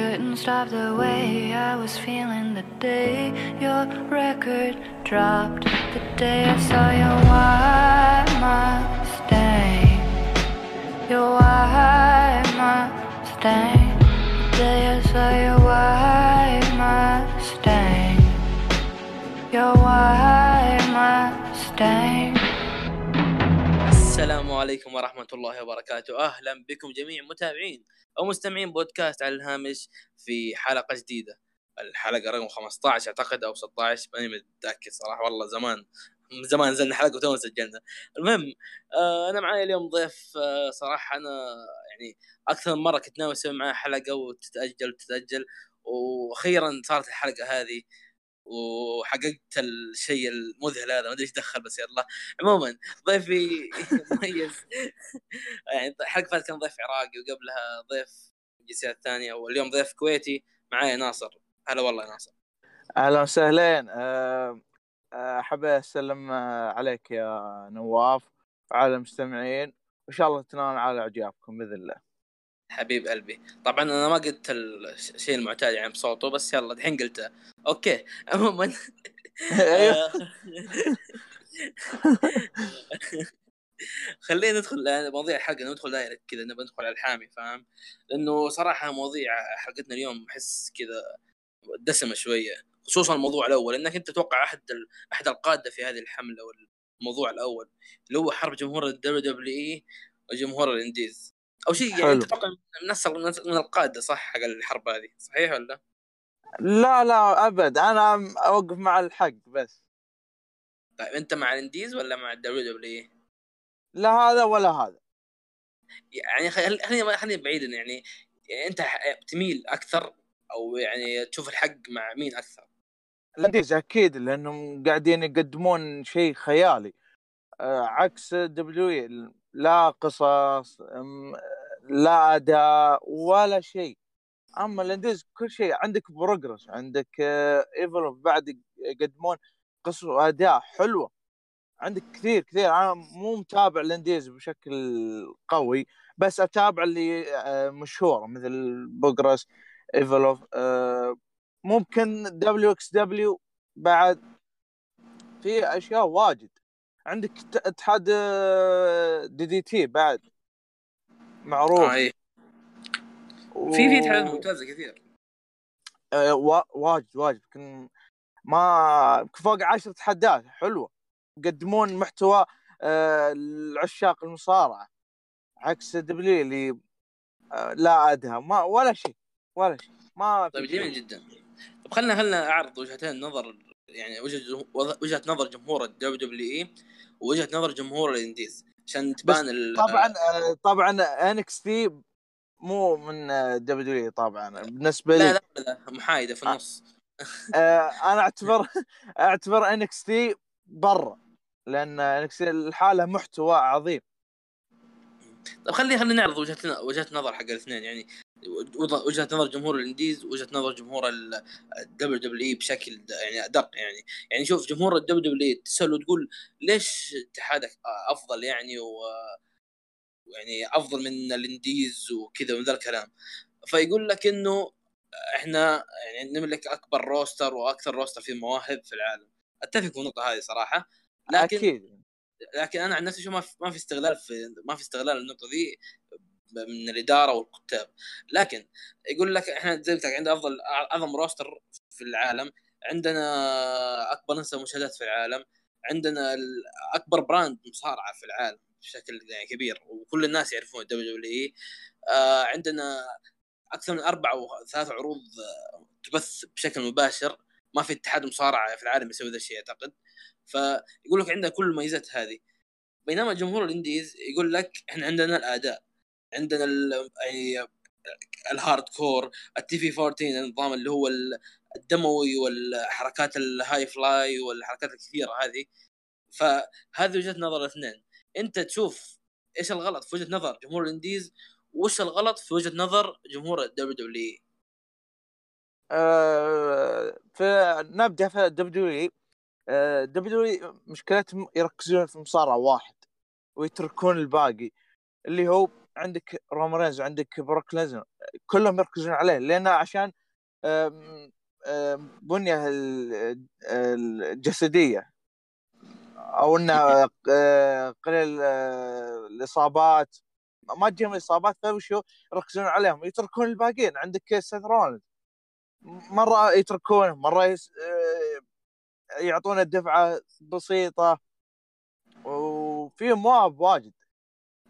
couldn't stop the way I was feeling the day your record dropped. The day I saw your white Mustang. Your white Mustang. عليكم ورحمة الله وبركاته. أهلا بكم جميع متابعين أو مستمعين بودكاست على الهامش في حلقة جديدة. الحلقة رقم 15 أعتقد أو 16 ماني متأكد صراحة. والله زمان زمان نزلنا حلقة وتونا سجلنا. المهم آه أنا معايا اليوم ضيف آه صراحة أنا يعني أكثر من مرة كنت ناوي أسوي معاه حلقة وتتأجل وتتأجل وأخيرا صارت الحلقة هذه وحققت الشيء المذهل هذا ما أدري إيش دخل بس يلا. عموما ضيفي مميز. يعني الحلقة فاتت كان ضيف عراقي وقبلها ضيف جنسيات ثانية واليوم ضيف كويتي. معايا ناصر. هلا والله يا ناصر. أهلا وسهلين أه، أه، أحب أسلم أه، عليك يا نواف وعلى المستمعين. وإن شاء الله تنال على أعجابكم بإذن الله. حبيب قلبي. طبعا أنا ما قلت الشيء المعتاد يعني بصوته بس يلا الحين قلته. أوكي. عموما. أيوه. خلينا ندخل مواضيع الحلقة ندخل direct كذا نبغى ندخل على الحامي فاهم؟ لأنه صراحة مواضيع حلقتنا اليوم أحس كذا دسمة شوية خصوصا الموضوع الأول. انك أنت تتوقع أحد أحد القادة في هذه الحملة والموضوع الأول اللي هو حرب جمهور الدبليو دبليو إي وجمهور ال indies. أو شيء يعني حلو. تتوقع من نسق من القاده صح حق الحرب هذه صحيح ولا؟ لا لا أبد أنا أوقف مع الحق بس طيب أنت مع ال indies ولا مع الدبليو دبليو؟ لا هذا ولا هذا يعني خل- خلينا خلينا بعيدا يعني, يعني أنت تميل أكثر أو يعني تشوف الحق مع مين أكثر؟ ال indies أكيد لأنهم قاعدين يقدمون شيء خيالي أه، عكس دبليو لا قصص لا أداء ولا شيء. أما ال indies كل شيء. عندك بروجرس عندك ايفولف بعد يقدمون قصص وأداء حلوة. عندك كثير كثير. أنا مو متابع ال indies بشكل قوي بس أتابع اللي آه، مشهورة مثل بروجرس ايفولف آه، ممكن دبليو إكس دبليو بعد في أشياء واجد. عندك اتحاد دي دي تي بعد. معروف. آه إيه. في في اتحادات ممتازة كثير. آه، وا- واجد واجد. يمكن ما فوق عشر اتحادات حلوة. يقدمون محتوى آه، لعشاق المصارعة. عكس دبليو اللي آه، لا أداء. ما ولا شيء ولا شيء. ما طيب. جميل جدا. طيب خلينا خلينا أعرض وجهتين نظر يعني وجهة وجهة نظر جمهور الدبليو دبليو إي ووجهة نظر جمهور ال indies. عشان تبان طبعا آه، طبعا إن إكس تي مو من دبليو طبعا. بالنسبة لي لا لا لا محايدة في النص. آه، أنا أعتبر أعتبر إن إكس تي برا لأن إن إكس تي لحاله محتوى عظيم. طيب خلينا خلينا نعرض وجهه وجهة نظر حق الاثنين. يعني وجهة نظر جمهور ال indies وجهة نظر جمهور الدبليو دبليو إي بشكل يعني أدق يعني. يعني شوف جمهور الدبليو دبليو إي تسال وتقول ليش اتحادك أفضل يعني و يعني أفضل من ال indies وكذا ومن ذا الكلام. فيقول لك إنه إحنا يعني نملك أكبر roster وأكثر roster فيه مواهب في العالم. أتفق في النقطة هذه صراحة. لكن أكيد. لكن أنا عن نفسي شو ما في ما في استغلال في ما في استغلال النقطه دي. من الإدارة والكتاب. لكن يقول لك إحنا زي قلت لك عندنا أفضل أعظم roster في العالم عندنا أكبر نسبه مشاهدات في العالم عندنا أكبر brand مصارعة في العالم بشكل يعني كبير وكل الناس يعرفون ال WWE. آه عندنا أكثر من أربع أو ثلاث عروض آه، تبث بشكل مباشر. ما في اتحاد مصارعة في العالم يسوي ذا الشيء أعتقد. فيقول لك عندنا كل المميزات هذه. بينما جمهور ال indies يقول لك إحنا عندنا الأداء. عندنا ال يعني ال hardcore التي في 14 النظام اللي هو ال- الدموي والحركات ال high fly والحركات الكثيرة هذه. فهذه وجهة نظر الاثنين أنت تشوف إيش الغلط في وجهة نظر جمهور ال indies؟ وش الغلط في وجهة نظر جمهور ال WW آه، فنبدا في WW مشكلتهم يركزون في مصارع واحد ويتركون الباقي اللي هو عندك رومن رينز عندك بروك ليزنر كلهم يركزون عليه لأنه عشان بنية ال- الجسدية أو إنه آه، قليل آه، الإصابات ما تجيهم الإصابات فوش هو يركزون عليهم يتركون الباقيين. عندك سيث رولنز مرة يتركونه مرة يس... آه، يعطونه دفعة بسيطة وفي مواهب واجد.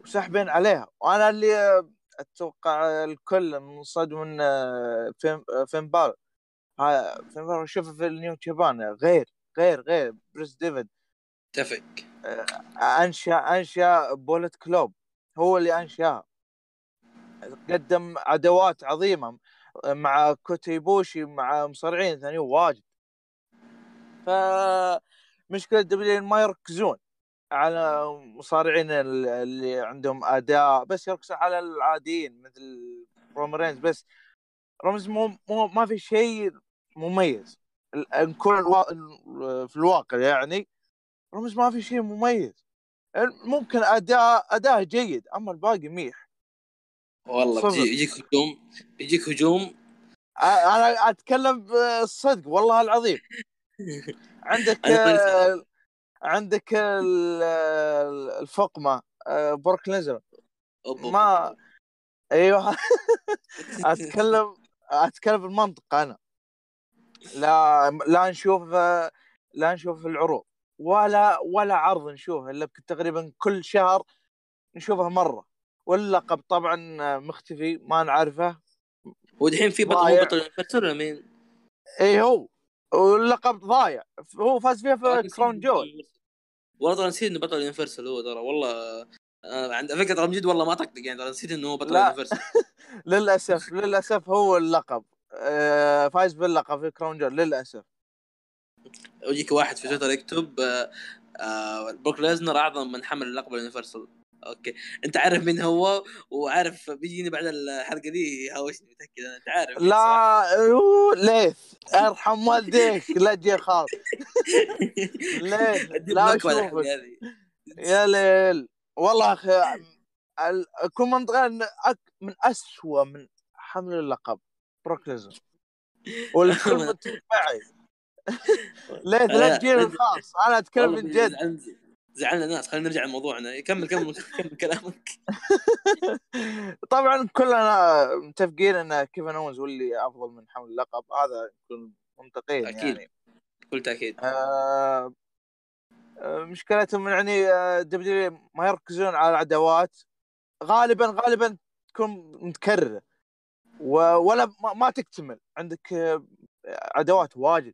وسحبين عليها. وأنا اللي آه، أتوقع الكل منصدم من آه، فين آه، فين بالور ها- فين بالور شوفه في النيو جابان غير غير غير. برنس ديفيت. اتفق. أنشا أنشا بوليت كلوب. هو اللي انشاها قدم عداوات عظيمة مع كوتا إيبوشي مع مصارعين ثانيين واجد. ف مشكلة W ما يركزون. على مصارعين ال- اللي عندهم أداء بس يركزون على العاديين مثل رومن رينز بس رينز مو, مو ما في شيء مميز. نكون الوا... في الواقع يعني رينز ما في شيء مميز. ممكن أداء أداء جيد أما الباقي ميح. والله صفر. بيجيك هجوم بيجيك هجوم. أنا أتكلم بالصدق والله العظيم. عندك عندك ال- ال- الفقمة آه، بروك أوب ما. أيوه أتكلم أتكلم بالمنطق أنا لا لا نشوف لا نشوف العروض ولا ولا عرض نشوفه إلا تقريبا كل شهر نشوفه مرة واللقب طبعا مختفي ما نعرفه ودحين في بطل. مو بطل ولا مين؟ اي هو واللقب ضايع. هو فاز فيها في كراون جول. والله ترى نسيت إنه بطل universal هو ترى والله عند فكرة ترى جد والله ما طقطق يعني ترى نسيت إنه هو بطل لا. universal للأسف للأسف هو اللقب. آه، فايز باللقب في كراون جول للأسف. ويجيك واحد في تويتر يكتب آه، آه، بروك ليزنر أعظم من حمل اللقب ال universal okay. أنت عارف مين هو وعارف بيجيني بعد الحلقة دي يهاوشني متأكد؟ أنا أنت عارف؟ لا أيوه، ليث أرحم والديك لا تجي خالص ليث لا أشوفك. يا ليل. والله أخي كل منطقه من أسوأ من حمل اللقب. بروك ليزنر والكل ليث لا تجيني خالص أنا أتكلم من جد. زعلنا- الناس خلينا نرجع لموضوعنا. كمل كمل كمل كلامك. طبعا كلنا متفقين إن كيفن أوينز هو اللي أفضل من حمل اللقب. هذا يكون منطقيا. يعني. بكل تاكيد آه آه، مشكلتهم يعني آه، W ما يركزون على العداوات غالبا غالبا تكون متكررة. ولا ما, تكتمل. عندك آه، عداوات واجد.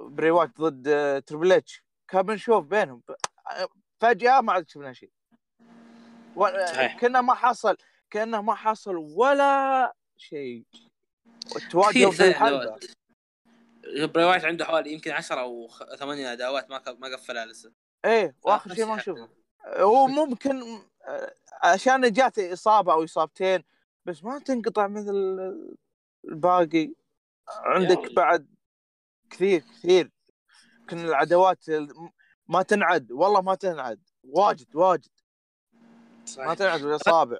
بري وايت ضد آه، تريبل إتش. كان بنشوف بينهم. آه، فجأة ما عاد شفنا شيء. و-. كنا ما حصل كانه ما حصل ولا شيء. تواجهوا في الحلبة. براي وايت عنده حوالي يمكن 10 أو 8 عداوات ما ما قفلها لسه. إيه واخر شيء ما نشوفه هو ممكن آه، عشان جات إصابة أو إصابتين بس ما تنقطع مثل الباقي. عندك رجل. بعد كثير كثير. يمكن العداوات ال- ما تنعد والله ما تنعد. واجد واجد. ما صحيح. تنعد بالاصابع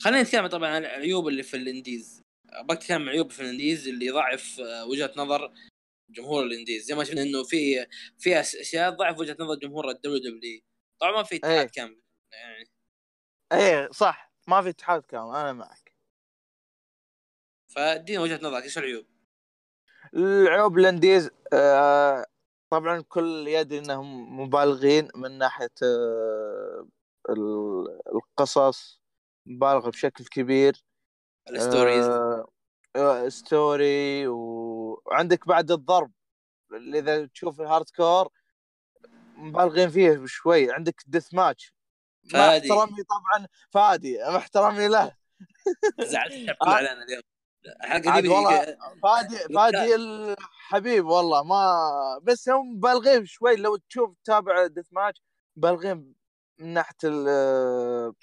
خلينا نتكلم طبعا عن العيوب اللي في ال indies. بتكلم عن عيوب في ال indies اللي يضعف آه، وجهة نظر جمهور ال indies. زي ما شفنا إنه في في أشياء تضعف وجهة نظر جمهور ال WW طبعا ما في اتحاد إيه. كامل يعني. إيه صح. ما في اتحاد كامل أنا معك. فادينا وجهة نظرك إيش العيوب؟ العيوب ال indies آه طبعا الكل يدري إنهم مبالغين من ناحية آه ال- القصص مبالغة بشكل كبير ال stories آه آه، story و- وعندك بعد الضرب اللي إذا تشوف ال hardcore مبالغين فيه بشوي عندك death match مع فادي. احترامي طبعا فادي مع احترامي له زعلت آه. اليوم الحلقة دي والله فادي فادي الحبيب والله ما بس هم مبالغين شوي لو تشوف تتابع death match مبالغين من ناحية ال-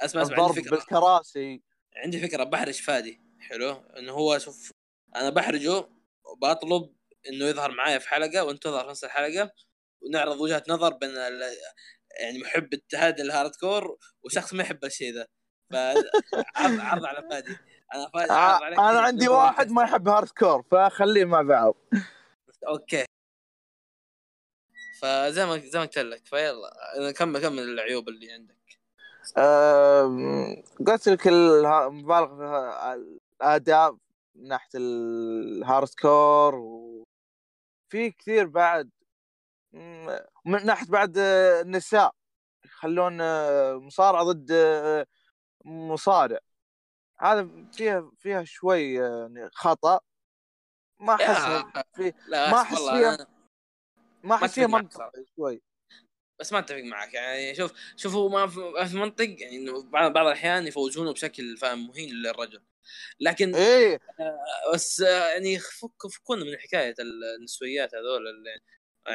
أسمع أسمع عندي فكرة. بالكراسي. عندي فكرة بحرج فادي حلو؟ إنه هو شوف أنا بحرجه وبطلب إنه يظهر معايا في حلقة وأنت تظهر في نفس الحلقة ونعرض وجهة نظر بين. يعني محب اتحاد ال hardcore وشخص ما يحب الشيء ذا. عرض عرض على فادي. أنا آه، أنا عندي واحد ما يحب hardcore فخليه مع بعض. okay. فزي ما زي ما قلت لك فيلا كمل كمل العيوب اللي عندك؟ قلت لك الها- مبالغ في الأداء من ناحية الهارد كور وفي كثير بعد. من ناحية بعد آه، النساء. يخلون آه، مصارع ضد مصارع. هذا فيها فيها شوي آه، يعني خطأ. ما أحس في ما والله فيها- ما أحس فيها منطق شوي. بس ما أتفق معك يعني شوف شوف هو ما في, منطق يعني إنه بعض بعض الأحيان يفوزونه بشكل فاهم مهين للرجل. لكن إيه. بس آه، يعني فك فكونا من حكاية النسويات هذول يعني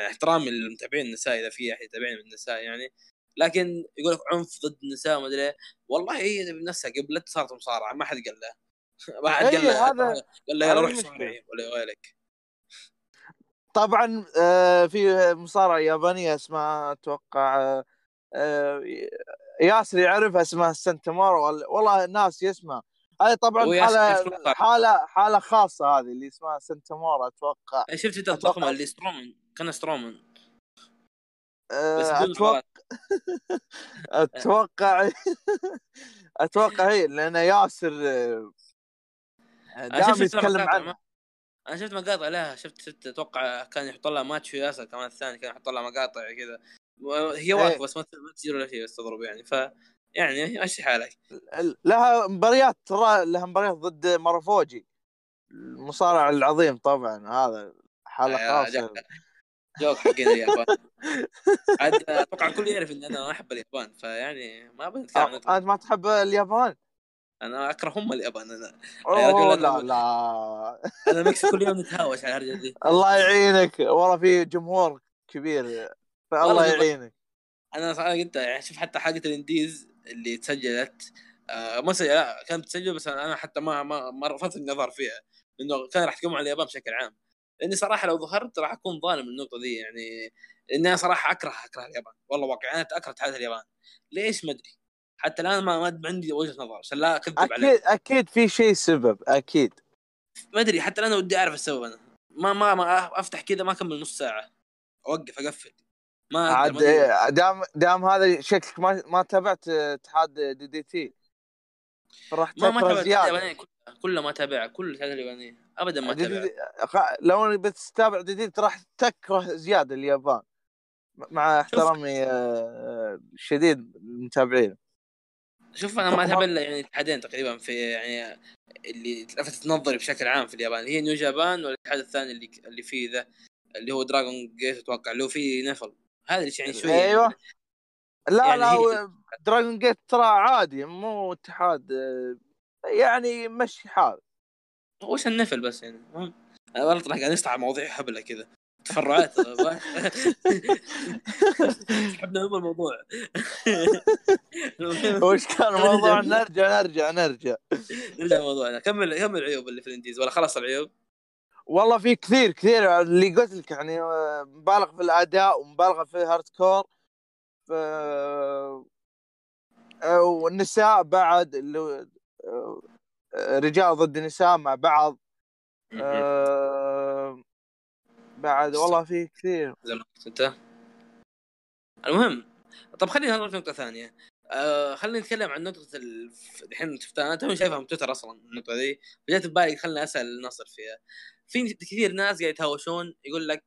احترامي للمتابعين النساء إذا في أحد يتابعني من النساء يعني. لكن يقول لك عنف ضد النساء وما أدري إيه. والله هي بنفسها قبلت صارت مصارعة ما حد قال لها ما حد قال إيه، هذا- قال لها يلا هذا روح. صارعي ولا يغيرك طبعا آه، في مصارعة يابانية اسمها أتوقع آه، آه، ياسر يعرفها اسمها سنتامورا ولا- والله ناس اسمها هذه طبعا مصارعة. حالة حالة خاصة هذه اللي اسمها سنتامورا أتوقع. شفت أتوقع- الضخمه اللي سترومان كان سترومان بس أتوقع أتوقع أتوقع هي لأن ياسر آه، دائما شفت يتكلم ما- أنا شفت مقاطع لها شفت شفت أتوقع كان يحط لها ماتش وياسر كمان الثاني كان يحط لها مقاطع كذا. هي واقفة بس ما تجي ولا شيء بس تضرب يعني. ف يعني مشي حالك. لها مباريات ترى لها مباريات ضد مارفوجي المصارع العظيم طبعا هذا يا خاصة. جاك- جوك حقين اليابان. عاد أتوقع الكل يعرف ان أنا أحب اليابان فيعني ما بنتكلم أنت ما تحب اليابان؟ أنا اكره هم اليابان أنا يا رجل لا لا. أنا مكسي كل يوم نتهاوش على الهرجه دي. الله يعينك. والله في جمهور كبير فالله يعينك. أنا صراحة قلت يعني شوف حتى حلقه الإنديز اللي تسجلت آه ما سجل لا كانت تسجل بس أنا حتى ما ما, ما رفضت اني اظهر فيها. لأنه كان راح يحكموا على اليابان بشكل عام. لاني صراحة لو ظهرت راح أكون ظالم النقطه دي يعني لاني أنا صراحة أكره أكره اليابان. والله واقعيا اكره اتحاد اليابان. ليش؟ ما أدري. حتى الآن ما, ما عندي وجهة نظر عشان لا أكذب عليك. أكيد أكيد في شيء سبب أكيد. ما أدري حتى الآن ودي أعرف السبب أنا. ما ما, ما أفتح كذا ما أكمل نص ساعة. أوقف أقفل. ما عاد. دام دام هذا شكلك ما ما تابعت اتحاد دي دي تي. راح تابع زيادة. كلها ما تابعها كل الاتحاد اليابانيه ابدا ما تابعها لو بتتابع DDT راح تكره زيادة اليابان. مع احترامي آه، الشديد للمتابعين شوف أنا ما أتابع إلا يعني اتحادين تقريبا في يعني اللي لفتت نظري بشكل عام في اليابان. هي New Japan والاتحاد الثاني اللي اللي فيه ذا اللي هو Dragon Gate أتوقع اللي هو فيه نفيل هذا اللي يعني شوي أيوه. لا يعني لا Dragon Gate ترى عادي مو اتحاد يعني مشي حال. وش النفيل بس يعني؟ والله طلع قاعد نشطح مواضيع هبلة كذا. تفرعات سحبنا من الموضوع. وش كان الموضوع؟ نرجع. نرجع نرجع نرجع. لموضوعنا كمل كمل العيوب اللي في ال indies ولا خلاص العيوب؟ والله في كثير كثير. اللي قلت لك يعني آه، مبالغ في الأداء ومبالغه في ال hardcore ف... والنساء بعد اللي آه، رجال ضد نساء مع بعض. آه، بعد والله في كثير. انت. المهم طب خلينا نروح نقطه ثانية. آه خلينا نتكلم عن نقطة ال- الحين شفتها. أنا توي شايفها من تويتر أصلا النقطة دي. فجأت في بالي خليني أسأل نصر فيها. في كثير ناس قاعد يتهاوشون يقول لك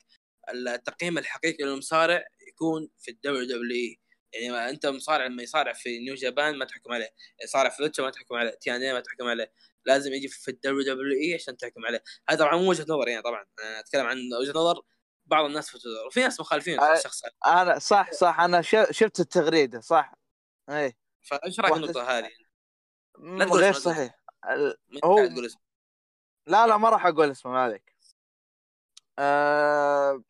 التقييم الحقيقي للمصارع يكون في الدوري دبليو يعني ما انت مصارع لما يصارع في New Japan ما تحكم عليه، يصارع في Lucha ما تحكم عليه، TNA ما تحكم عليه، لازم يجي في الدوري WWE عشان تحكم عليه، هذا طبعا مو وجهة نظري يعني طبعا. أنا أتكلم عن وجهة نظر بعض الناس في تويتر. وفي ناس مخالفين آه، الشخص. أنا صح صح. أنا شفت التغريدة صح. إيه فإيش رايك النقطة هذه؟ لا تقول غير صحيح. هو- لا لا ما راح أقول اسمه ما عليك. آه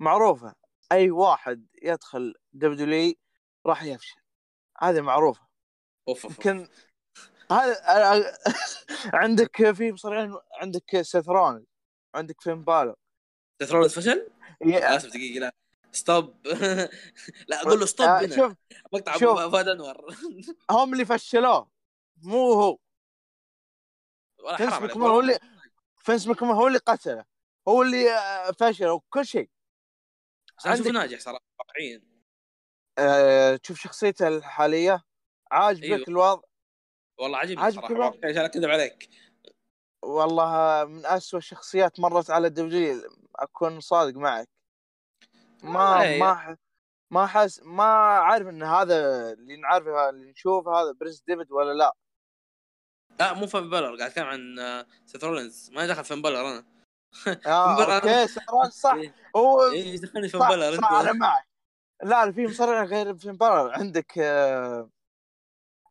معروفة. أي واحد يدخل دبليو راح يفشل. هذه معروفة. أوف يمكن هذا عندك في مصارعين عندك سيث رونز عندك فين بالو. تثرون فشل؟ آسف دقيقة لا. stop. لا أقول له stop هنا. شوف مقطع شوف. فهد أنور. هم اللي فشلوه مو هو. فينس. ماكمان هو اللي فينس ماكمان هو اللي قتله. هو اللي فشل وكل شيء. بس عندك- ناجح صراحة واقعيا. أه تشوف شخصيته الحالية؟ عاجبك أيوه. الوضع؟ والله عجبني عجبك الوضع؟ عشان أكذب عليك. والله من أسوأ الشخصيات مرت على الدبليو أكون صادق معك. ما ما ما حس ما عارف إن هذا اللي نعرفه اللي نشوفه هذا برنس ديفيت ولا لا. لا مو فين بالور قاعد أتكلم عن آه، سيث رولينز. ما دخل فين بالور أنا. آه okay سعران صح. إيه. هو دخلني صح, بالور صح أنا معك. لا في مصارع غير فين بالور عندك آه،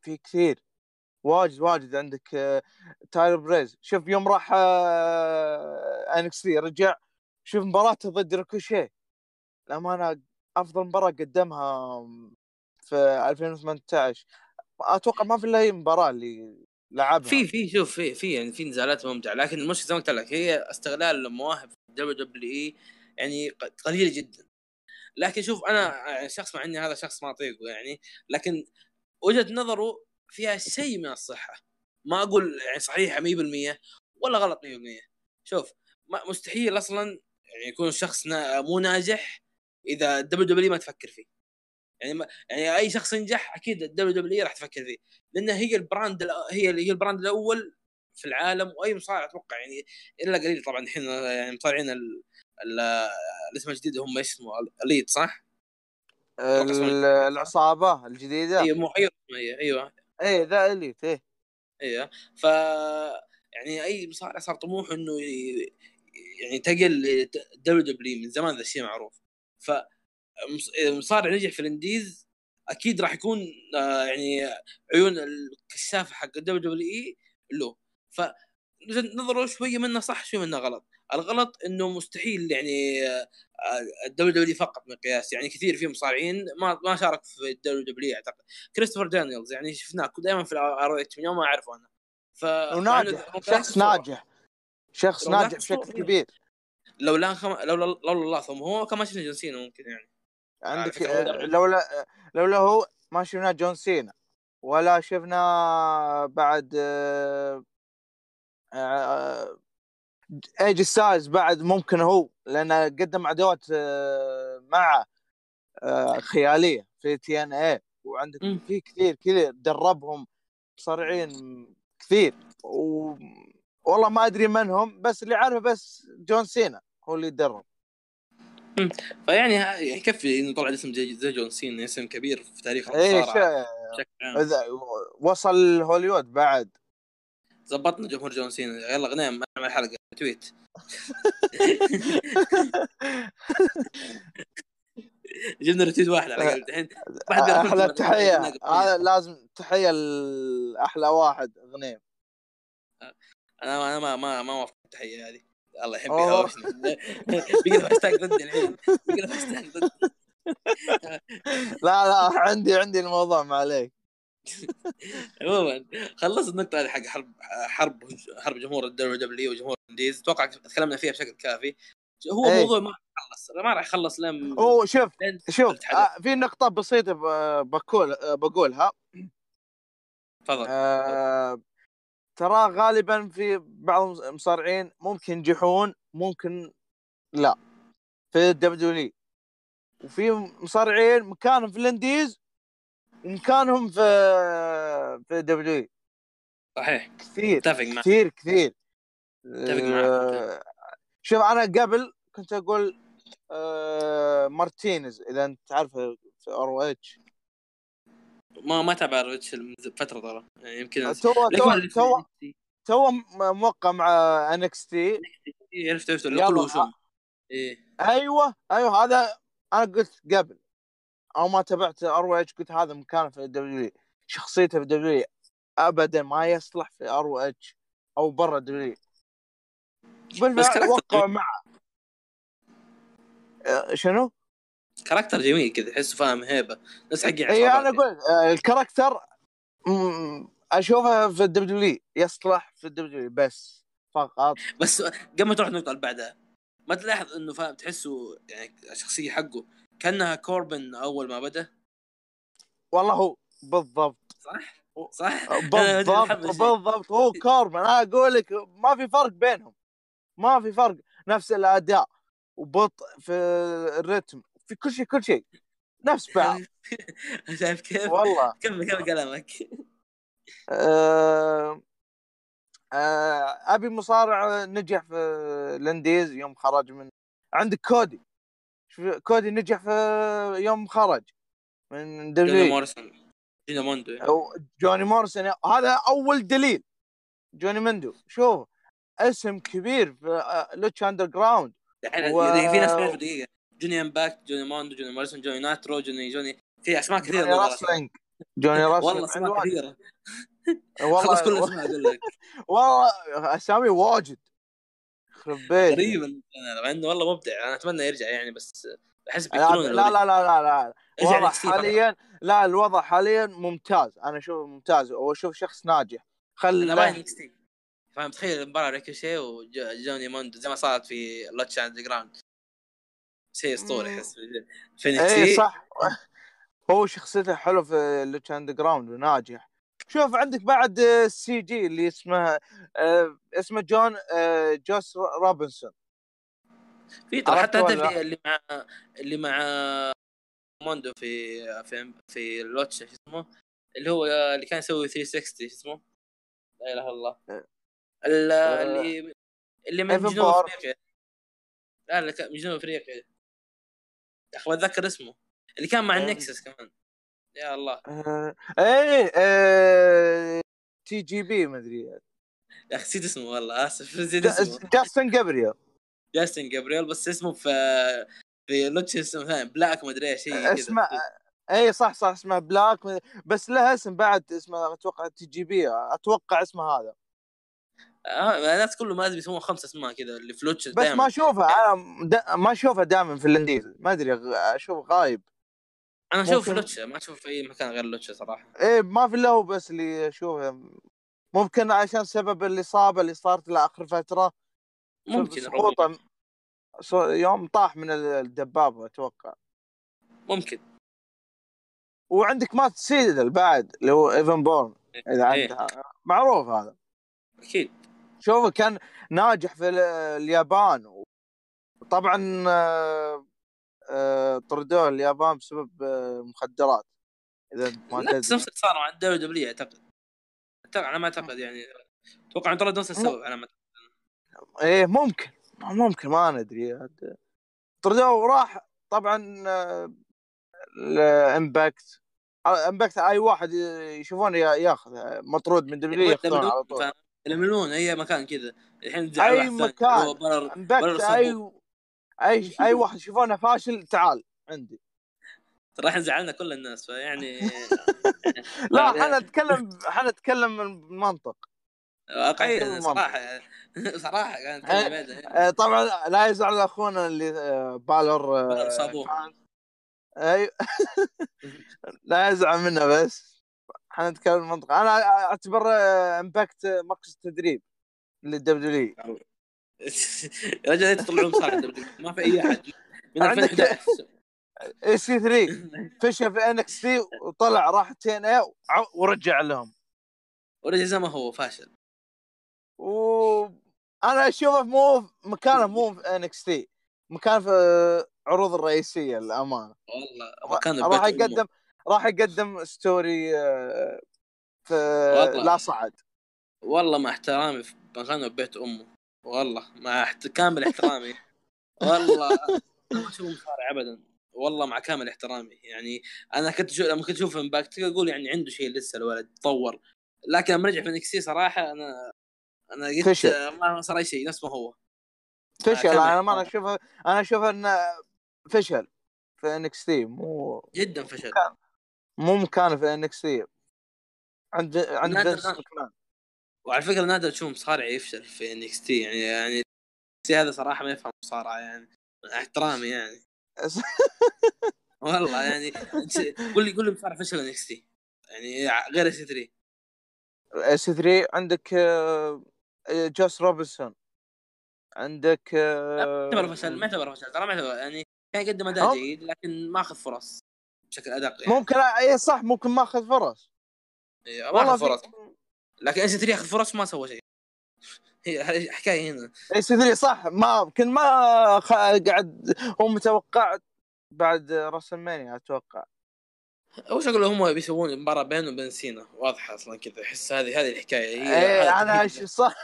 في كثير. واجد واجد عندك آه، تايلر بريز. شوف يوم راح NXT رجع شوف مباراته ضد ريكوشي الأمانة أفضل مباراة قدمها في 2018 أتوقع ما في إلا هي المباراة اللي لعبها. في في شوف في في يعني في نزالات ممتعة لكن المشكلة زي ما قلت لك هي استغلال المواهب WWE يعني قليل جدا. لكن شوف أنا يعني شخص مع إني هذا شخص ما أطيقه يعني لكن وجهة نظره فيها شيء من الصحة. ما أقول يعني صحيحة 100% ولا غلط 100% شوف مستحيل أصلا يعني يكون نا مو ناجح إذا الدبليو دبليو ما تفكر فيه. يعني ما يعني أي شخص ينجح أكيد الدبليو دبليو راح تفكر فيه. لانها هي ال brand هي هي ال brand الأول في العالم وأي مصارع أتوقع يعني إلا قليل طبعا. الحين يعني مصارعين ال- ال- الاسم الجديد هم إيش اسمه؟ elite صح؟ العصابة الجديدة. أيوه مو أيوه أيوه أيوه. إيه ذا elite إيه. أيوه. ف يعني أي مصارع صار طموح إنه يعني تقل WW من زمان ذا الشيء معروف. ف مصارع نجح في ال indies أكيد راح يكون آه، يعني عيون الكشافه حق ال WWE له. ف نظره شوية منه صح شوية منه غلط. الغلط إنه مستحيل يعني الدبليو دبليو فقط مقياس يعني كثير في مصارعين ما ما شارك في الدبليو دبليو أعتقد. كريستوفر دانييلز يعني شفناه دائما في ال ROH من يوم ما أعرفه أنا. ف وناجح شخص ناجح. شخص لو لا ناجح بشكل. كبير. لولا خم... لولا لولا الله ثم هو كان ما شفنا جون سينا ممكن يعني. عندك فكرة هو آه، لولا لولا هو ما شفنا جون سينا ولا شفنا بعد آه، آه، ايج ستايلز بعد ممكن هو لأنه قدم أدوات آه، مع آه، خيالية في TNA وعندك. في كثير كثير دربهم مصارعين كثير. و... والله ما أدري من هم بس اللي عارفه بس جون سينا هو اللي يدرب فيعني يعني يكفي إنه طلع اسم زي, جون سينا اسم كبير في تاريخ إيه المصارعه إذا وصل هوليوود بعد. زبطنا جمهور جون سينا. يلا غنيم اعمل حلقة. tweet. جبنا retweet واحد على الأقل. الحين أحلى تحية. هذا لازم تحية لأحلى واحد غنيم أنا أنا ما ما ما وافق التحية هذه. الله يحب بقي له هاشتاج ضدي الحين له هاشتاج ضدي لا لا عندي عندي الموضوع ما عليك. عموما خلص النقطة هذه حق حرب حرب حرب جمهور ال WW وجمهور ال indies أتوقع تكلمنا فيها بشكل كافي. هو إيه. موضوع ما راح يخلص ما راح يخلص لين هو شوف شوف. آه، في نقطة بسيطة بقول بقولها. تفضل. آه، ترى غالبا في بعض المصارعين ممكن ينجحون ممكن لا. في ال W وفي مصارعين مكانهم في ال indies ومكانهم في في W صحيح. كثير اتفق معك. كثير كثير. أتفق معك. آه، شوف أنا قبل كنت أقول آه، مارتينيز إذا أنت تعرفه في ROH. ما ما تابع ROH من فترة ترى. يعني يمكن تو تو تو موقع مع NXT إيه، عرفت عرفت. اللي يلا. كله وشوم إيه. أيوه أيوه هذا أنا قلت قبل. أو ما تابعت ROH قلت هذا مكانه في ال W شخصيته في ال W ابدا ما يصلح في ROH أو برا ال W بس بالفعل وقعوا معه آه، شنو؟ character جميل كذا تحسه فاهم هيبة. نفس حقين اي أنا أقول آه، ال character أشوفه في ال W يصلح في ال W بس فقط. بس قبل ما تروح النقطة اللي بعدها ما تلاحظ إنه فاهم تحسه يعني الشخصية حقه كأنها كوربن أول ما بدأ؟ والله هو بالضبط. صح؟ صح؟ بالضبط بالضبط. هو كوربن أنا أقول لك ما في فرق بينهم. ما في فرق. نفس الأداء وبطء في الرتم. في كل شيء كل شيء. نفس بعض. شايف كيف؟ والله. كمل كمل كلامك. آه آه أبي مصارع نجح في ال indies يوم خرج من عندك كودي. كودي نجح في يوم خرج من جوني W موريسون جوني موندو يعني. أو جوني موريسون هذا أول دليل. جوني موندو شوف اسم كبير في آه، Lucha Underground و- في ناس دقيقة. جوني Impact جوني موندو جوني موريسون جوني نايترو جوني جوني في أسماء كثيرة جوني والله. Wrestling جوني Wrestling والله أسماء كثيرة. خلص كل والله الاسماء أقول لك. والله أسامي واجد. يخرب بيت غريب مع إنه والله مبدع. أنا أتمنى يرجع يعني بس احس لا بيقتلون لا لا لا لا, لا. الوضع. حاليا لا الوضع حاليا ممتاز. أنا أشوفه ممتاز. واشوف شخص ناجح. خل أنا باين فاهم؟ تخيل المباراه ريكوشيه وجوني موندو زي ما صارت في Lucha Underground. شيء أسطوري. أحس في NXT. اي صح هو شخصيته حلو في Lucha Underground وناجح شوف عندك بعد السي جي اللي اسمه آه، اسمه جون آه، جوس روبنسون في ترى حتى؟ في اللي مع اللي مع موندو في في في Lucha شو اسمه اللي هو اللي كان يسوي 360 شو اسمه لا إله إلا الله ال- آه. اللي اللي من جنوب. أفريقيا لا لا من جنوب أفريقيا يا أخي بتذكر اسمه اللي كان مع آه. ال Nexus كمان. يا الله. آه، إيه آه، TJP مدري يا أخي نسيت اسمه والله آسف نسيت اسمه. جاستن جابرييل جاستن جابرييل بس اسمه في في Lucha اسمه ثاني بلاك ما أدري إيش اسمه اي صح صح اسمه بلاك بس له اسم بعد اسمه أتوقع TJP أتوقع اسمه هذا. آه الناس كله ما أدري يسمون خمسة اسماء كذا اللي في Lucha بس دائما. ما اشوفه أنا دا ما اشوفه دائما في ال indies ما أدري أشوف غايب. أنا أشوف في ممكن- Lucha ما أشوف في أي مكان غير Lucha صراحة. إيه ما في هو بس اللي أشوفه. ممكن عشان سبب الاصابه اللي صارت له آخر فترة. ممكن سقوطه صو- يوم طاح من الدبابة أتوقع. ممكن. وعندك مات سيدل بعد اللي هو إيفن بورن إذا إيه. عنده معروف هذا. أكيد. شوفه كان ناجح في ال- اليابان. وطبعا آه، آه، طردوه اليابان بسبب آه، مخدرات. إذا ما نفس اللي صار مع الدوري دبليو أعتقد على ما أعتقد يعني. أتوقع إن طرد نفس السبب على ما إيه ممكن. ممكن ما ندري. طردوه وراح. طبعا الإمباكت. Impact آي واحد يشوفونه يا- ياخذ مطرود من W ياخذونه على طول. يلملون أي مكان كذا. الحين أي مكان. برر برر. أي أي أي واحد يشوفونه فاشل تعال. عندي. ترى الحين زعلنا كل الناس فيعني لا يعني- إحنا نتكلم إحنا نتكلم من منطق. صراحة يعني. صراحة كانت إيه. كلمة آه، طبعا لا يزعل أخونا اللي آه، بالور آه، صابون. اي لا يزعل منا بس. إحنا نتكلم منطق أنا أعتبر آه، Impact آه، مركز تدريب لل W يا رجل انت تطلعون صح ما في أي أحد. من عندك- 2011 EC3 فشل في NXT وطلع راح TNA ورجع لهم. ورجع زي ما هو فاشل. وأنا أشوفه مو مكانه مو في NXT. مكانه في العروض الرئيسية للأمانة. والله مكان راح. يقدم راح يقدم story آه، في والله. لا صعد. والله مع احترامي في مكانه ببيت أمه. والله مع احت... كامل احترامي. والله ما اشوفه مصارع ابدا. والله مع كامل احترامي. يعني أنا كنت شو... لما كنت أشوف Impact أقول يعني عنده شيء لسه الولد تطور. لكن لما رجع في NXT صراحة أنا أنا قلت ما صار أي شيء نفس ما هو. فشل. أنا ما. أشوفه أنا أشوف إنه فشل. في NXT مو جدا فشل. مو مكانه في NXT عند عند وعلى فكرة نادر تشوف مصارع يفشل في NXT يعني يعني NXT هذا صراحة ما يفهم مصارعة يعني. احترامي يعني. والله يعني قول لي قول لي مصارع فشل NXT يعني غير EC3 EC3 عندك آه، جوس روبنسون عندك ما آه، يعتبر فشل ما يعتبر فشل ترى ما يعتبر يعني كان يقدم أداء جيد لكن ما أخذ فرص. بشكل أدق يعني. ممكن اي صح ممكن ما أخذ فرص. إيه، ما أخذ فرص. لكن EC3 ياخذ فرص ما سوى شيء. هي حكاية هنا. EC3 صح ما يمكن ما خ... قاعد هو متوقع بعد راسلمانيا أتوقع وش أقول هم بيسوون مباراة بينه وبين سينا. واضحة أصلا كذا. احس هذه هذه الحكاية. هي اي هذا أنا صح.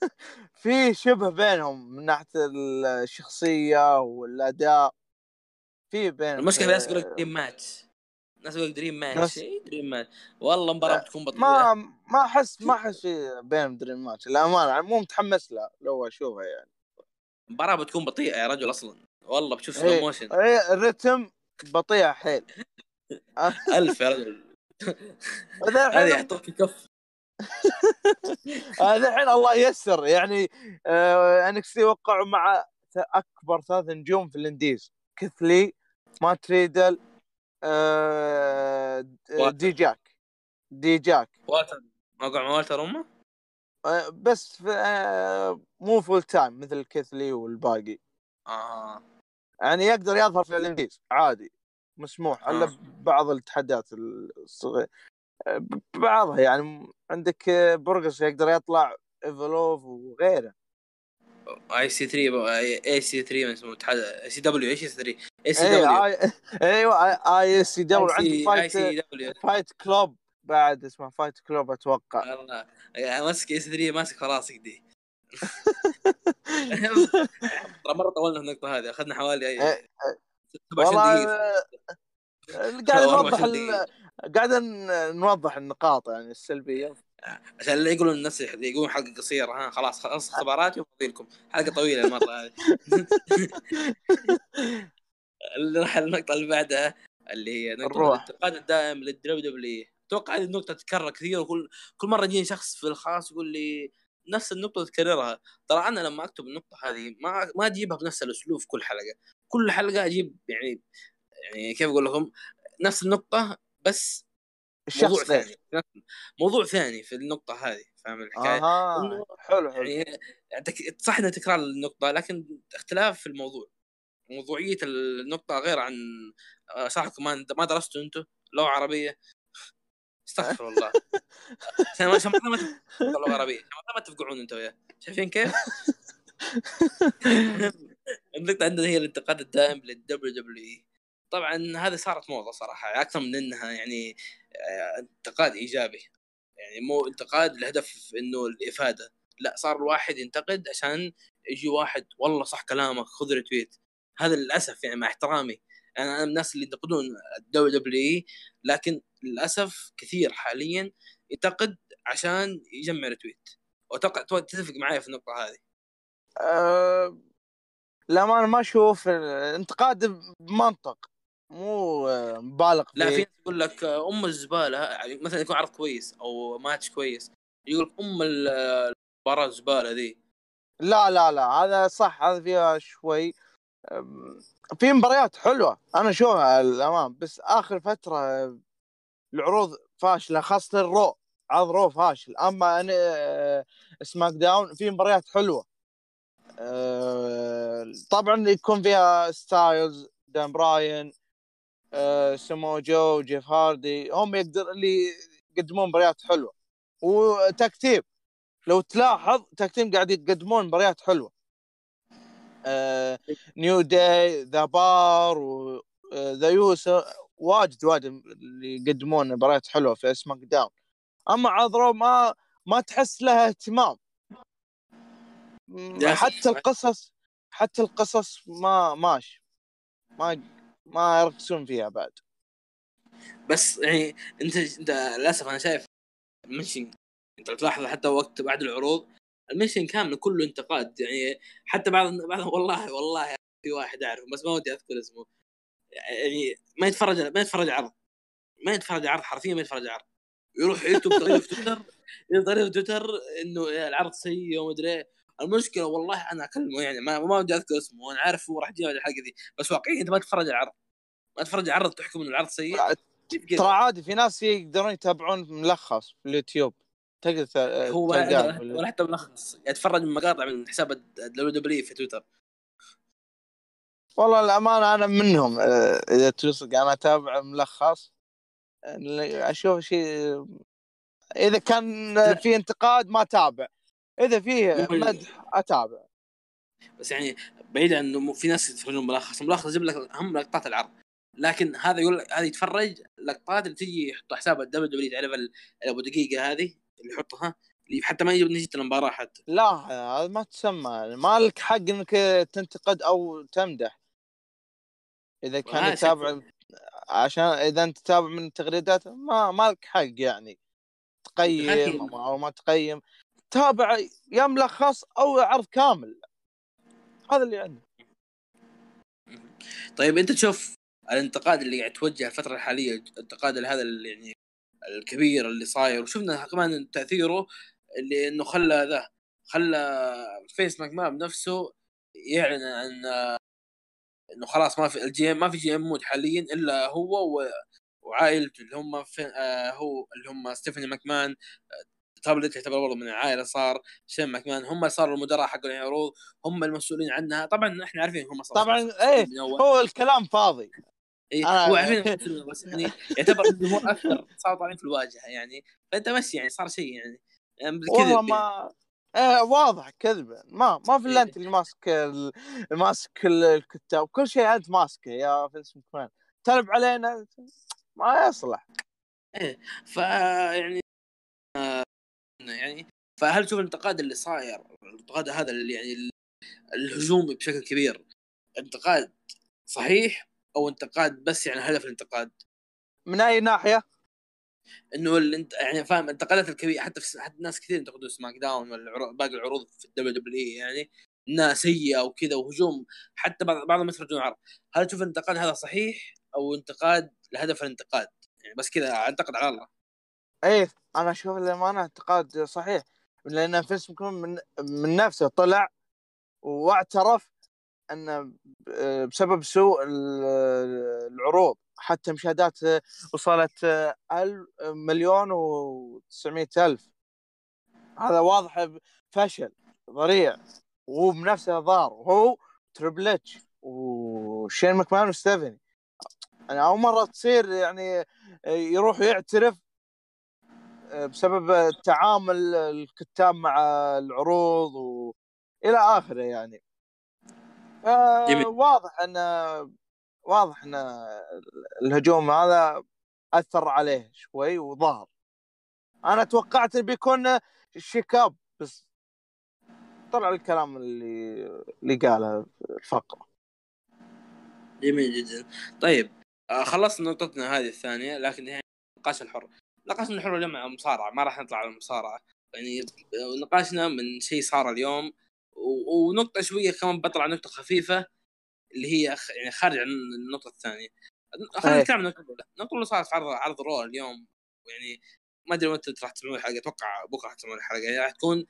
في شبه بينهم من ناحية الشخصية والأداء. في بين المشكلة الناس تقول لك dream match الناس تقول لك dream match اي dream match والله مباراة بتكون بطيئة. ما ما احس ما أحس في بينهم dream match الامانه يعني مو متحمس له لو أشوفها يعني. المباراه بتكون بطيئة يا رجل أصلا. والله بتشوف إيه. slow motion إيه، الرتم بطيء حيل. ألف يا رجل. هذا يحطوك في كف هذا الحين الله ييسر. يعني NXT وقعوا مع أكبر ثلاث نجوم في ال indies. كيث لي مات ريدل آه،. دي جاك. دي جاك. والتر موقع مع والتر أمه؟ آه، بس في آه، مو فول تايم مثل كثلي والباقي. آه. يعني يقدر يظهر في الانديز عادي. مسموح. إلا آه. بعض التحديات الصغيرة. بعضها يعني عندك آه، برجس يقدر يطلع ايفلوف وغيره. اي سي 3 اي سي 3 اسمه اي سي دبليو اي سي 3 اي سي دبليو أيوه اي اس سي دبليو عندك اي فايت فايت كلوب بعد اسمه فايت كلوب أتوقع. والله. يعني ماسك اي سي 3 ماسك في راسك دي ترى مرة طولنا النقطة هذه أخذنا حوالي إيه، اي 27 والله آه، قاعد نوضح 24 ال... دقيقة. قاعد نوضح النقاط يعني السلبية. عشان لا يقولون الناس يقولون حلقة قصيرة ها خلاص خلص اختباراتي وفاضي لكم حلقة طويلة المرة هذه. نروح النقطة اللي بعدها اللي هي نقطة. الانتقاد الدائم لل WWE أتوقع هذه النقطة تتكرر كثير وكل كل مرة يجيني شخص في الخاص يقول لي نفس النقطة تكررها ترى أنا لما أكتب النقطة هذه ما ما أجيبها بنفس الأسلوب في كل حلقة. كل حلقة أجيب يعني يعني كيف أقول لكم؟ نفس النقطة بس موضوع الشخص غير ثاني. موضوع ثاني في النقطة هذه فاهم الحكاية؟ إنه حلو حلو. يعني تك- صح إنه تكرار النقطة لكن اختلاف في الموضوع. موضوعية النقطة غير عن آه، صح ما ما درستوا أنتم لغة عربية؟ استغفر الله. عشان ما عشان ما ما تفقعون أنتم وياه. شايفين كيف؟ النقطة عندنا هي الانتقاد الدائم لل WWE طبعا هذه صارت موضة صراحة أكثر من إنها يعني آه، انتقاد إيجابي. يعني مو انتقاد لهدف إنه الإفادة. لا صار الواحد ينتقد عشان يجي واحد والله صح كلامك خذ retweet هذا للأسف يعني مع احترامي. أنا من الناس اللي ينتقدون ال WWE لكن للأسف كثير حاليا ينتقد عشان يجمع retweet وأتوقع تو- تتفق معي في النقطة هذه. أه... لا ما أنا ما أشوف انتقاد بمنطق مو مبالغ لا في فيه. ناس يقول لك أم الزبالة يعني مثلا يكون عرض كويس أو ماتش كويس يقول لك أم ال- المباراة الزبالة ذي. لا لا لا هذا صح هذا فيها شوي. في مباريات حلوة. أنا اشوفها الامام بس آخر فترة العروض فاشلة خاصة ال Raw عرض Raw فاشل. أما أنا آه، SmackDown في مباريات حلوة. آه، طبعا يكون فيها ستايلز دان براين آه، سمو جو جيف هاردي هم يقدر اللي يقدمون مباريات حلوة. و tag team لو تلاحظ tag team قاعد يقدمون مباريات حلوة. New Day The Bar و The Usos واجد واجد اللي يقدمون مباريات حلوة في SmackDown. أما عرض Raw ما ما تحس لها اهتمام. حتى القصص حتى القصص ما ماشي. ما ما يركزون فيها بعد. بس يعني انت انت للأسف أنا شايف المنشن انت تلاحظ حتى وقت بعد العروض المنشن كامل كله انتقاد يعني حتى بعض بعض والله والله في واحد أعرفه بس ما ودي أذكر اسمه. يعني ما يتفرج ما يتفرج عرض. ما يتفرج عرض حرفيا ما يتفرج عرض. يروح يكتب تغريده في تويتر تغريده في تويتر إنه العرض سيء وما أدري إيه. المشكلة والله أنا أكلمه يعني ما ما ودي أذكر اسمه وأنا عارف هو راح يجي بعد الحلقة دي بس واقعيا أنت ما تتفرج العرض ما تتفرج العرض تحكم إنه العرض سيء؟ ترى عادي في ناس يقدرون يتابعون ملخص في اليوتيوب. تقدر ت- هو ولا؟ حتى ملخص. يتفرج من مقاطع من حساب الدبليو دبليو في تويتر. والله الأمانة أنا منهم آه، إذا توصل أنا أتابع ملخص اللي أشوف شيء إذا كان في انتقاد ما أتابع. إذا فيه مدح أتابع. بس يعني بعيد عن انه في ناس يتفرجون ملخص. الملخص يجيب لك اهم لقطات العرض. لكن هذا يقول لك هذا يتفرج لقطات اللي تجي يحطوا حساب ال WW تعرف أبو دقيقة هذه اللي يحطها اللي حتى ما يجيب نتيجة المباراة حتى. لا هذا ما تسمى. ما لك حق إنك تنتقد أو تمدح. إذا كان يتابع عشان إذا أنت تتابع من التغريدات ما ما لك حق يعني. تقيم أو ما تقيم. تابع يا ملخص أو عرض كامل. هذا اللي عندي. طيب أنت تشوف الانتقاد اللي قاعد توجه الفترة الحالية الانتقاد هذا اللي يعني الكبير اللي صاير وشفنا كمان تأثيره اللي إنه خلى ذا خلى فينس ماكمان بنفسه يعلن عن آه، إنه خلاص ما في الجي ما في GM mode حاليا إلا هو و- وعائلته اللي هم في آه هو اللي هم ستيفاني ماكمان آه، تابلت يعتبر برضه من العائلة صار شين ماكمان هم صاروا المدراء حق العروض هم المسؤولين عنها طبعا إحنا عارفين هم صاروا طبعا إيه. هو الكلام فاضي إيه أنا- هو عارفين بس يعني يعتبر هو أكثر صار طالعين في الواجهة يعني. فأنت بس يعني صار شيء يعني, يعني والله يعني. ما إيه واضح كذبه ما ما في الا إيه. انت اللي ماسك ال- ماسك ال- الكتاب. كل شيء انت ماسكه يا فينس مكمان تلعب علينا ما يصلح. فيعني آه، يعني فهل تشوف الانتقاد اللي صاير الانتقاد هذا اللي يعني ال- الهجومي بشكل كبير انتقاد صحيح أو انتقاد بس يعني هدف الانتقاد. من أي ناحية؟ إنه الانت... يعني فاهم الانتقادات الكبيرة حتى في حتى ناس كثير ينتقدوا SmackDown ولا باقي العروض في ال WWE يعني إنها سيئة وكذا وهجوم. حتى بعض بعضهم يخرجون عرض هل تشوف الانتقاد هذا صحيح؟ أو انتقاد لهدف الانتقاد؟ يعني بس كذا انتقد على الله. إيه أنا أشوف الامانه اعتقاد صحيح. لأن فينس من من نفسه طلع واعترف أن بسبب سوء ال- العروض حتى مشاهدات وصلت مليون وتسعمية ألف. هذا واضح فشل ذريع وهو بنفسه ضار وهو Triple H وشين ماكمان وستيفاني يعني أول مرة تصير يعني يروح يعترف بسبب تعامل الكتاب مع العروض و... إلى آخره يعني. جميل. واضح إن واضح إن الهجوم هذا أثر عليه شوي وظهر. أنا توقعت بيكون شيكاب بس طلع الكلام اللي اللي قاله الفقرة. جميل جدا. طيب آه خلصنا نقطتنا هذه الثانية لكن يعني النقاش الحر. نقاشنا الحر اليوم عن المصارعه ما راح نطلع على المصارعة. يعني آه، نقاشنا من شيء صار اليوم ونقطة شوية كمان بطلع نقطة خفيفة اللي هي يعني خارج عن النقطة الثانية. خلينا. نتكلم عن النقطه الاولى النقطه اللي صارت عرض عرض Raw اليوم. يعني ما أدري متى راح تسمعون الحلقة أتوقع بكرة راح تسمعون الحلقة. يعني راح تكون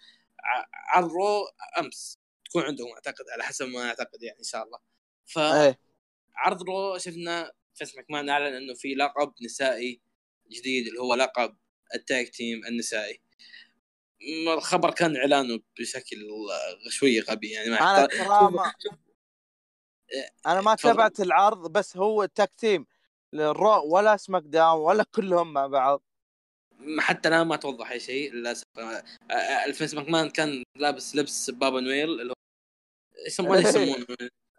عرض Raw أمس. تكون عندهم أعتقد على حسب ما أعتقد يعني إن شاء الله. ف عرض Raw شفنا فينس ماكمان أعلن إنه في لقب نسائي جديد اللي هو لقب ال tag team النسائي. الخبر كان إعلانه بشكل شوية غبي يعني ما أنا ترى ما أنا ما. تابعت العرض بس هو tag team لل Raw ولا SmackDown ولا كلهم مع بعض. حتى الآن ما توضح أي شيء للأسف. آه، آه، الفينس ماكمان كان لابس لبس بابا نويل اللي هو يسمونه يسمونه.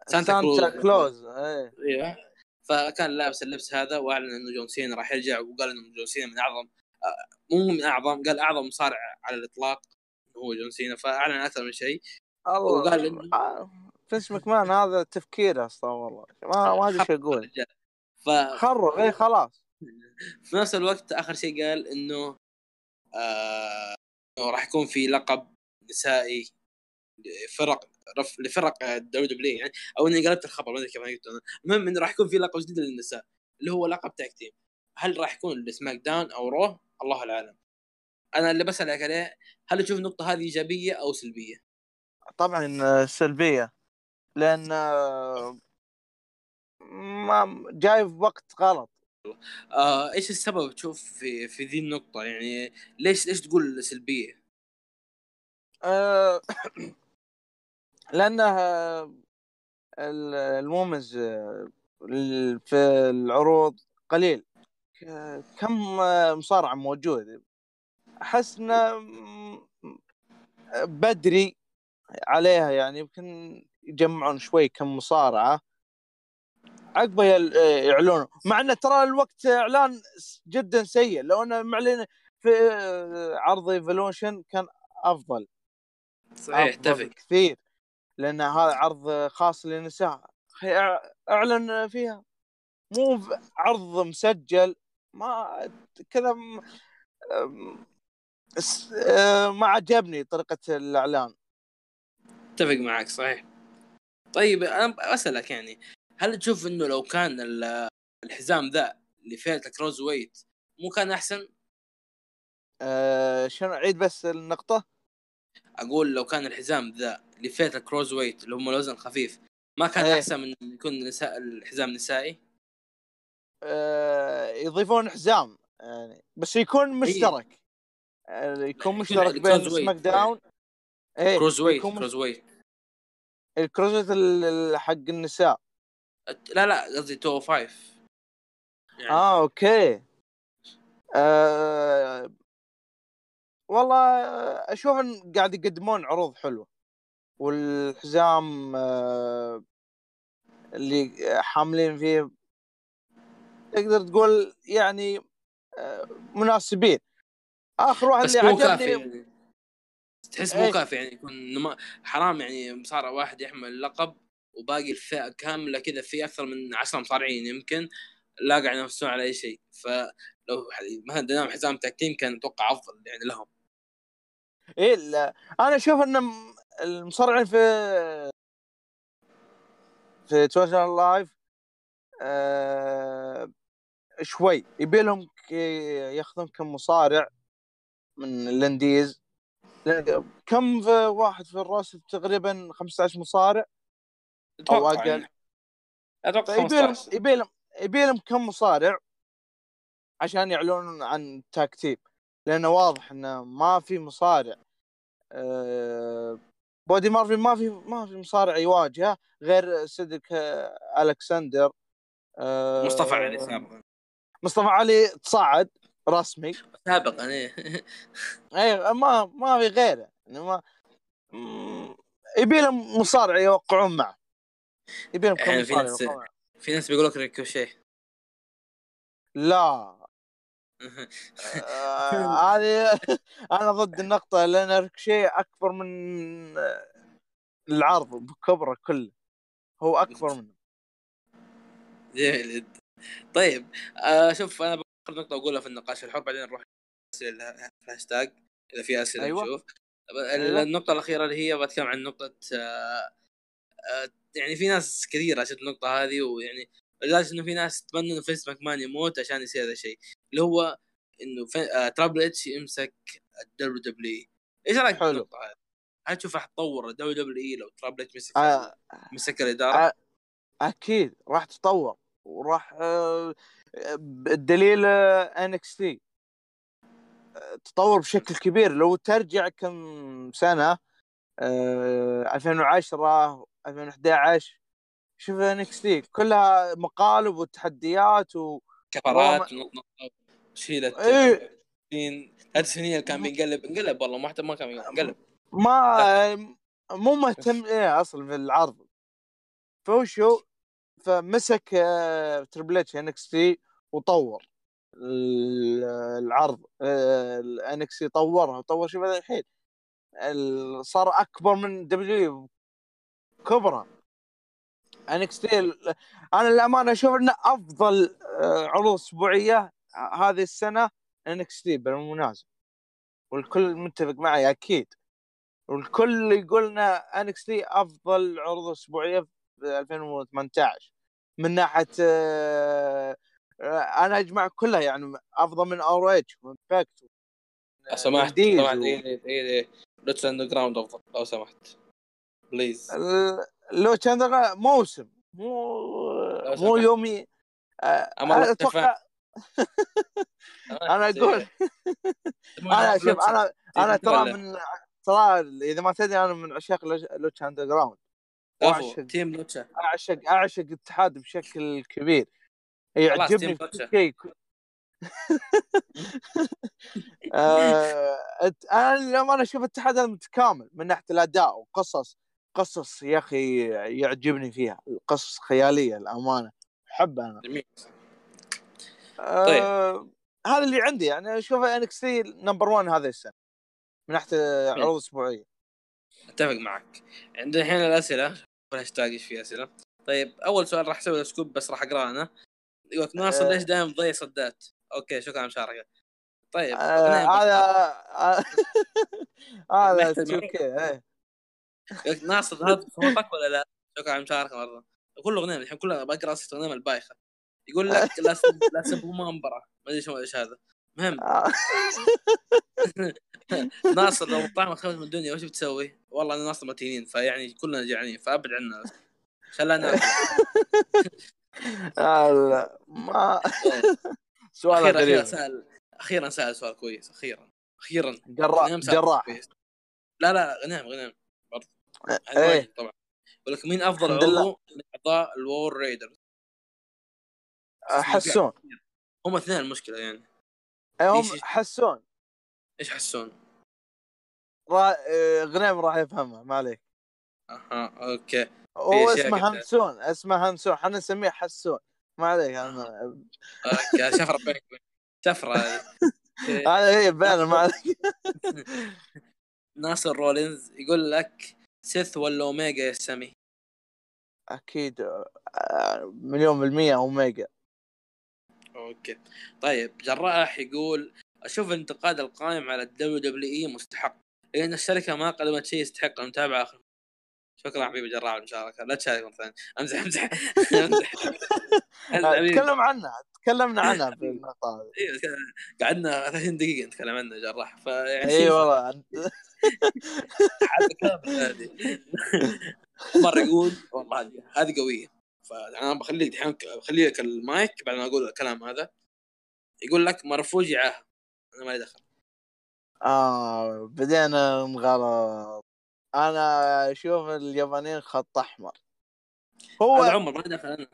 Santa Claus. Santa Claus إيه. أيوه. فكان لابس اللبس هذا وأعلن إنه جون سينا راح يرجع وقال إنه جون سينا من أعظم مو من أعظم قال أعظم مصارع على الإطلاق هو جون سينا فأعلن أكثر من شيء. الله. وقال آه، فينس مكمان هذا تفكيره أصلا والله. ما ما أدري إيش أقول. ف خرب إيه خلاص. في نفس الوقت آخر شيء قال إنه آه راح يكون في لقب نسائي لفرق رف... لفرق ال WW يعني. أو إني قلبت الخبر ما أدري كيف قلت. المهم إنه راح يكون في لقب جديد للنساء اللي هو لقب tag team هل راح يكون ل SmackDown أو Raw؟ الله الاعلم أنا اللي بسألك عليه هل تشوف النقطة هذه إيجابية أو سلبية؟ طبعا آه، سلبية. لأن آه، ما جاي في وقت غلط. آه إيش السبب تشوف في في ذي النقطة؟ يعني ليش ليش تقول سلبية؟ آه، لأنه آه، ال- المومز ال- في العروض قليل. كم آه، مصارع موجود أحس إنه بدري عليها يعني يمكن يجمعون شوي كم مصارعة. عقبه يعلنوا. مع انه ترى الوقت إعلان جدا سيء. لو إنه معلن في عرض ايفولوشن كان أفضل. صحيح اتفق. كثير لأن هذا عرض خاص للنساء. أعلن فيها. مو عرض مسجل. ما كذا م- آه، ما عجبني طريقة الإعلان اتفق معك صحيح طيب أنا أسألك يعني هل تشوف إنه لو كان ال- الحزام ذا لفئه ال cruiserweight مو كان أحسن؟ آه، شنو عيد بس النقطة أقول لو كان الحزام ذا لفئه ال cruiserweight اللي هم الوزن الخفيف ما كان إيه. أحسن من يكون نساء الحزام نسائي؟ آه، يضيفون حزام يعني بس يكون مشترك. آه، يكون مشترك يعني بين cruiserweight. SmackDown. إيه cruiserweight يكون cruiserweight ال cruiserweight ال- ال- حق النساء. لا لا قصدي two o five يعني آه okay. آه والله أشوف إن قاعد يقدمون عروض حلوة. والحزام آه اللي حاملين فيه تقدر تقول يعني آه مناسبين آخر واحد اللي عجبني يعني. تحس مو إيه. كافي يعني يكون ما- حرام يعني مصارع واحد يحمل اللقب وباقي الفئة كاملة كذا في أكثر من 10 مصارعين يمكن لا قاعد ينافسون على أي شيء فلو ح- مثلا دام حزام تكتيم كان أتوقع أفضل يعني لهم إيه لا أنا أشوف إن المصارعين في في تويتر لايف آه شوي يبي لهم ياخذون كم مصارع من الأنديز. كم في واحد في الراس تقريبا 15 مصارع؟ أو أقل. يعني. أتوقع فيبي لهم 15 يبي لهم يبي لهم كم مصارع عشان يعلنون عن tag team لأنه واضح إنه ما في مصارع آه، بادي مورفي ما في ما في مصارع يواجهه غير سيدريك ألكسندر آه، مصطفى علي سابقا. مصطفى علي تصعد رسمي. سابقا إيه. اي ما ما في غيره. يعني ما يبي لهم مصارع يوقعون معه. يبي لهم يعني في ناس- في ناس بيقول لك ريكوشيه لا. آه، هذه أنا ضد النقطة لأن ريكوشي أكبر من العرض بكبره كله. هو أكبر منه. جميل طيب آه شوف أنا باخذ نقطة أقولها في النقاش الحر بعدين نروح الهاشتاج إذا في أسئلة أيوة. نشوف أيوة. النقطة الأخيرة اللي هي بتكلم عن نقطة آه آه يعني في ناس كثيرة عشان النقطة هذه ويعني لدرجة إنه في ناس تتمنى إنه فينس ماكمان يموت عشان يصير هذا الشيء اللي هو إنه في... آه ترابل اتش يمسك الدبليو دبليو إيش رأيك في حلو. النقطة هذه؟ هل تشوف راح تطور الدبليو دبليو إي لو ترابل اتش مسك آه، مسك الإدارة؟ آه، أكيد راح تطور وراح آه، الدليل NXT تطور بشكل كبير. لو ترجع كم سنة آه، 2010 2011 شوف NXT كلها مقالب وتحديات و... كفرات شيلت. سنين ثلاث سنين كان بينقلب انقلب والله ما ما كان بينقلب. ما مو مهتم إيه أصلا في العرض. فوشو فمسك آه، Triple H NXT وطور ال- العرض ال NXT طورها طور شوف الحين. ال- صار أكبر من W كبرى NXT أنا للأمانة أشوف إنه أفضل آه، عروض أسبوعية هذه السنة NXT بالمناسبة. والكل متفق معي أكيد. والكل يقول لنا NXT أفضل عروض أسبوعية في 2018 من ناحية آه، أنا أجمع كلها يعني أفضل من ROH و Impact لو سمحت سمحت. إيه إيه Lucha Underground أفضل لو سمحت. please ال- لو كان ذا موسم. مو مو. يومي. آه، أنا أتوقع أنا أقول. أنا شوف أنا أنا ترى من ترى إذا ما تدري أنا من عشاق Lucha Underground وأعشق- team Lucha أعشق أعشق الاتحاد بشكل كبير. يعجبني شيء. آه، أنا لما أنا أشوف الاتحاد هذا متكامل من ناحية الأداء وقصص. قصص يا أخي يعجبني فيها. القصص خيالية الامانه أحب أنا. جميل. آه هذا اللي عندي. يعني أشوف NXT number 1 هذه السنة. من ناحية عروض أسبوعية. أتفق معك. عندنا الحين الأسئلة. الهاشتاج إيش في أسئلة. طيب أول سؤال راح أسوي سكوب بس راح أقرأه أنا. يقول ناصر آه. ليش دائما تضيع صدات. أوكي شكرا على المشاركة. طيب آه، هذا هذا محتاج 2 كي يقول لك ناصر هذا صوتك ولا لا؟ شكرا على المشاركة مرة. كله غنيم الحين كله بقرأ اسئله غنيم البايخة. يقول لك لا سب لا منبره ما أدري شو إيش هذا. المهم آه. ناصر لو طعمك خفت من الدنيا وش بتسوي؟ والله أنا ناصر متينين فيعني كلنا جعانين فأبعد عنا آه، لا، ما سؤال أخيرا غريب. سأل أخيرا سأل سؤال كويس أخيرا أخيرا. جراح سأل جراح. لا لا غنيم غنيم. برضه إيه. طبعا. يقول لك مين أفضل. عضو من اعضاء الوور ريدر حسون. هم اثنين المشكلة يعني. إيه، هم حسون. إيش حسون؟ را... آه، غنيم راح يفهمها ما عليك. أها okay. هو اسمه. Hanson اسمه Hanson إحنا نسميه حسون. ما عليك أنا okay شفرة بينك شفرة. هذا هي بين ما عليك. ناصر رولينز يقول لك سيث ولا أوميجا يا سامي أكيد آه، مليون بالمية أوميجا. okay. طيب جراح يقول أشوف الانتقاد القائم على ال WWE مستحق لأن الشركة ما قدمت شيء يستحق المتابعة. اخر شكرا حبيبي جراح على المشاركة. لا تشارك مرة ثانية. أمزح أمزح. تكلم عنها تكلمنا عنها في أيوه قعدنا 30 دقيقة نتكلم عنه جراح. فيعني اي والله. هذه مرة يقول والله هذه هذه قوية. فانا بخليك الحين بخلي لك المايك بعد ما أقول الكلام هذا. يقول لك مرفوج عاهه أنا ما لي دخل. آه بدينا نغلط أنا أشوف اليابانيين خط أحمر. هو هذا عمر ما لي دخل أنا.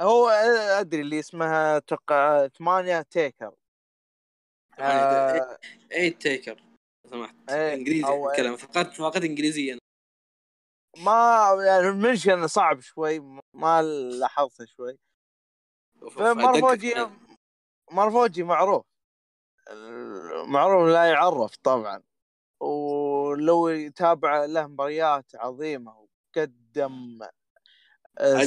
هو أدري اللي اسمها توقع ثمانية تيكر. آه اي تيكر لو سمحت. إيه، إنجليزي أو- كلام فقدت فقدت انجليزيه ما يعني المنشن صعب شوي ما لاحظته شوي. فمرفوجي مرفوجي معروف. معروف لا يعرف طبعا. ولو يتابع له مباريات عظيمة وقدم آه،.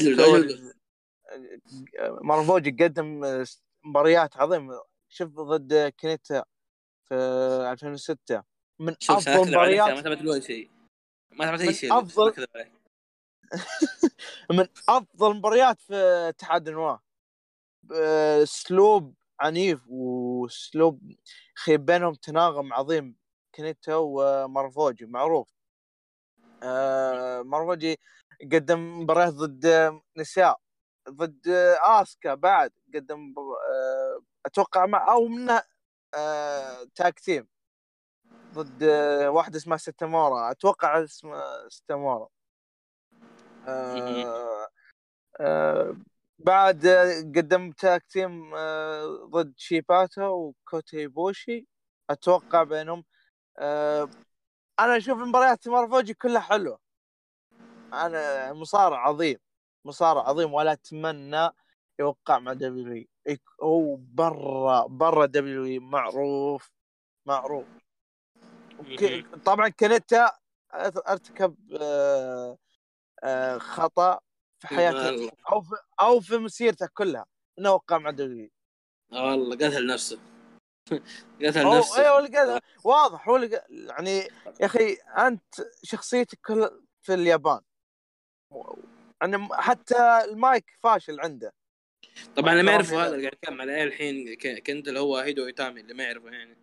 مرفوجي قدم آه، مباريات عظيمة. شوف ضد كنيتا في 2006 من أفضل افضل مباريات ما اي شيء. ما أي شيء. عليك. من أفضل مباريات في اتحاد النواه أسلوب عنيف واسلوب خي بينهم تناغم عظيم. كنيتا ومرفوجي معروف. آه، مرفوجي قدم مباريات ضد نساء ضد آسكا بعد قدم آه، أتوقع مع أو منه آه، تاك تيم. ضد واحدة اسمها ستامورا أتوقع اسمها ستامورا. آه، آه، بعد آه، قدم tag team آه، ضد شيباتا وكوتا إيبوشي أتوقع بينهم آه، أنا أشوف مباريات مرفوجي كلها حلوة. أنا مصارع عظيم مصارع عظيم ولا أتمنى يوقع مع W هو برا برا W معروف معروف. طبعا كنتا أرتكب خطأ. في حياته والله. أو في أو في مسيرته كلها. إنه وقع مع دبليو والله قتل نفسه. قتل نفسه. أيوه اللي قال واضح هو يعني يا أخي أنت شخصيتك كل في اليابان. يعني حتى المايك فاشل عنده. طبعا اللي ما إذا- هذا اللي قاعد يتكلم عليه الحين كنت اللي هو هيدو إيتامي اللي ما يعرفه يعني.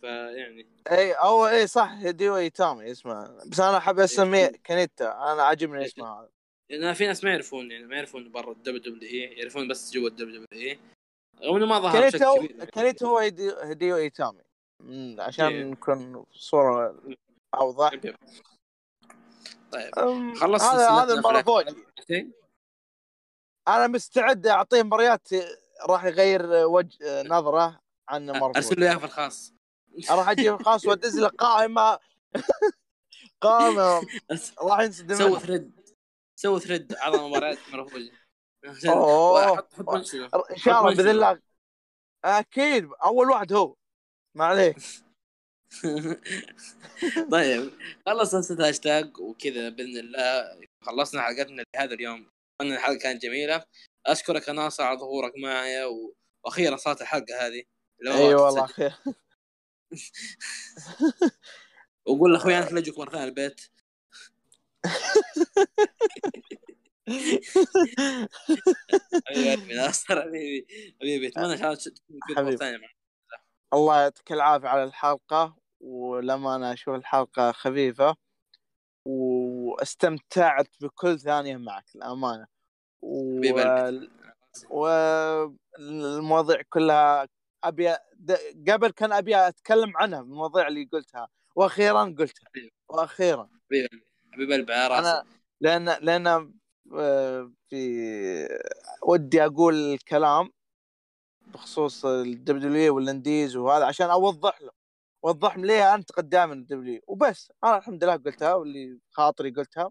فيعني إي أو إي صح هيديو إيتامي اسمه. بس أنا أحب أسميه KENTA أنا عاجبني اسمه هذا. لأن في ناس ما يعرفون يعني ما يعرفون برا ال WWE يعرفون بس جوا ال WWE رغم إنه ما ظهر بشكل كبير يعني. هو هيديو إيتامي. إيه. عشان نكون صورة اوضح طيب. أم، خلصت هذا هذا. فوقي شيء؟ أنا مستعد أعطيه مباريات راح يغير وجه نظرة عن مره أرسل له إياها في الخاص. راح أجيب خاص وأدز له قائمة. قائمة. راح ينسدم سوي. thread سوي thread اعظم مباريات مرفوجي. حط حط منشنه إن شاء الله بإذن. الله. أكيد. أول واحد هو. ما عليك. طيب. خلص سلسلة هاشتاج وكذا بإذن الله. خلصنا حلقتنا لهذا اليوم. أتمنى الحلقة كانت جميلة. أشكرك يا ناصر على ظهورك معي و... وأخيرا صارت الحلقة هذه. اي والله والله. خير وقول لأخوي أنا خليجك مره ثانية البيت. حبيبي. ناصر حبيبي حبيبي اتمنى ان شاء الله تكون. ثانية الله يعطيك العافية على الحلقة ولما أنا أشوف الحلقة خفيفة واستمتعت بكل ثانية معك الامانه و... والمواضيع كلها أبي قبل كان أبي أتكلم عنها المواضيع اللي قلتها وأخيرا قلتها. وأخيرا. حبيب قلبي على راسي أنا لأن لأن آه، في ودي أقول الكلام بخصوص الدبليو والإنديز وهذا عشان أوضح له. أوضح له ليه انتقد دائما الدبليو وبس أنا الحمد لله قلتها واللي خاطري قلتها.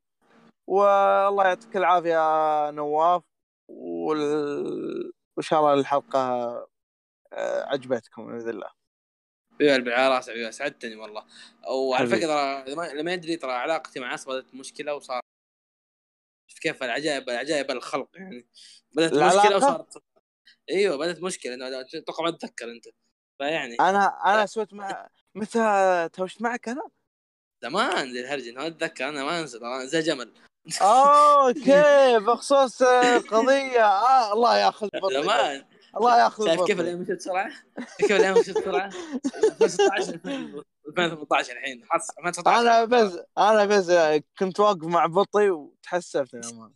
والله يعطيك العافية نواف وال... وإن شاء الله الحلقة آه، عجبتكم بإذن الله. قلبي على راسي حبيبي سعدتني والله. وعلى. فكرة ترى لما- يدري ترى علاقتي مع عصر بدأت مشكلة وصار شوف كيف العجائب العجائب الخلق يعني. بدأت العلاقة؟ مشكله وصارت إيوه بدأت مشكلة. إنه أتوقع ما تتذكر أنت. فيعني أنا أنا سويت مع متى توشت معك أنا؟ زمان ذي الهرجه ما أتذكر. أنا ما انسى زي جمل. أوكي. بخصوص آه، قضية. آه الله ياخذ زمان. الله ياخذ شايف كيف الأيام مشت بسرعة؟ كيف الأيام مشت بسرعة؟ 2016 2018 الحين حص 2019 أنا بس أنا بس كنت واقف مع بطي وتحسفت يا مان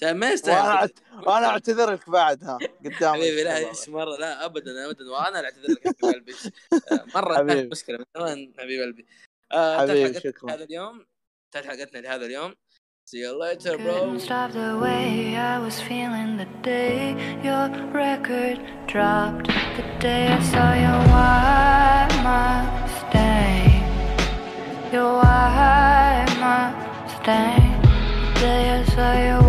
شايف ما يستاهل. وأنا اعتذر لك بعد ها قدام حبيبي لا إيش مرة لا ابدا ابدا. وأنا اللي أعتذر لك حبيب قلبي. مرة مشكلة من زمان حبيب قلبي. آه، حبيبي شكرا. هذا اليوم. انتهت حلقتنا لهذا اليوم. See you later Couldn't bro stop the way I was feeling the day your record dropped. The day I saw your white Mustang. Your white Mustang. The day I saw your